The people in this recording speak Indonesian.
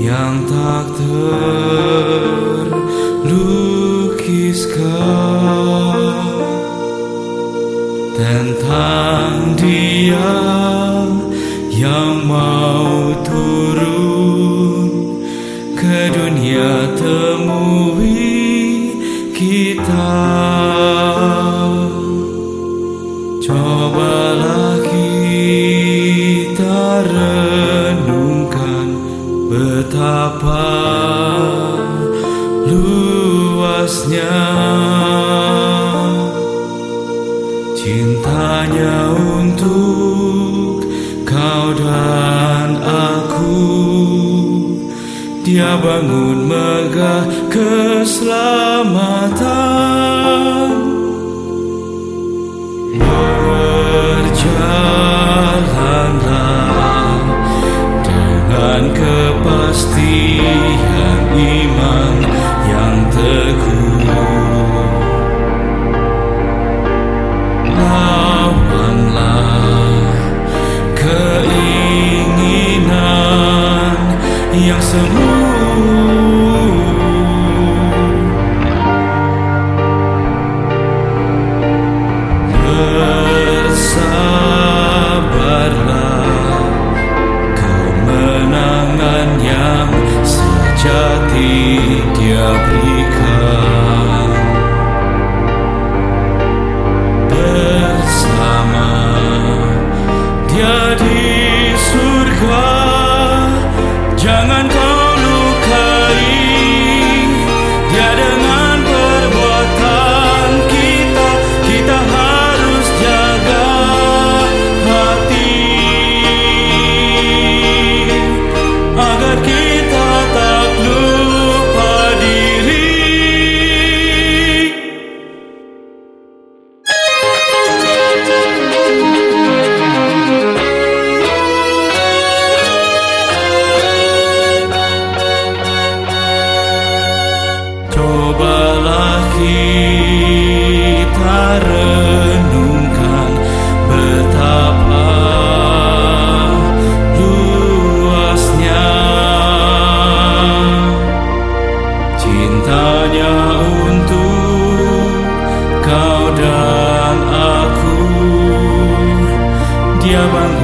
yang tak terlukiskan tentang Dia yang mau turun ke dunia temui kita. Cobalah kita betapa luasnya cintanya untuk kau dan aku. Dia bangun megah keselamatan yang teguh. Lawanlah keinginan yang Bersabarlah kau Bersama Dia di surga kita renungkan betapa luasnya. Cintanya untuk kau dan aku. Dia bangga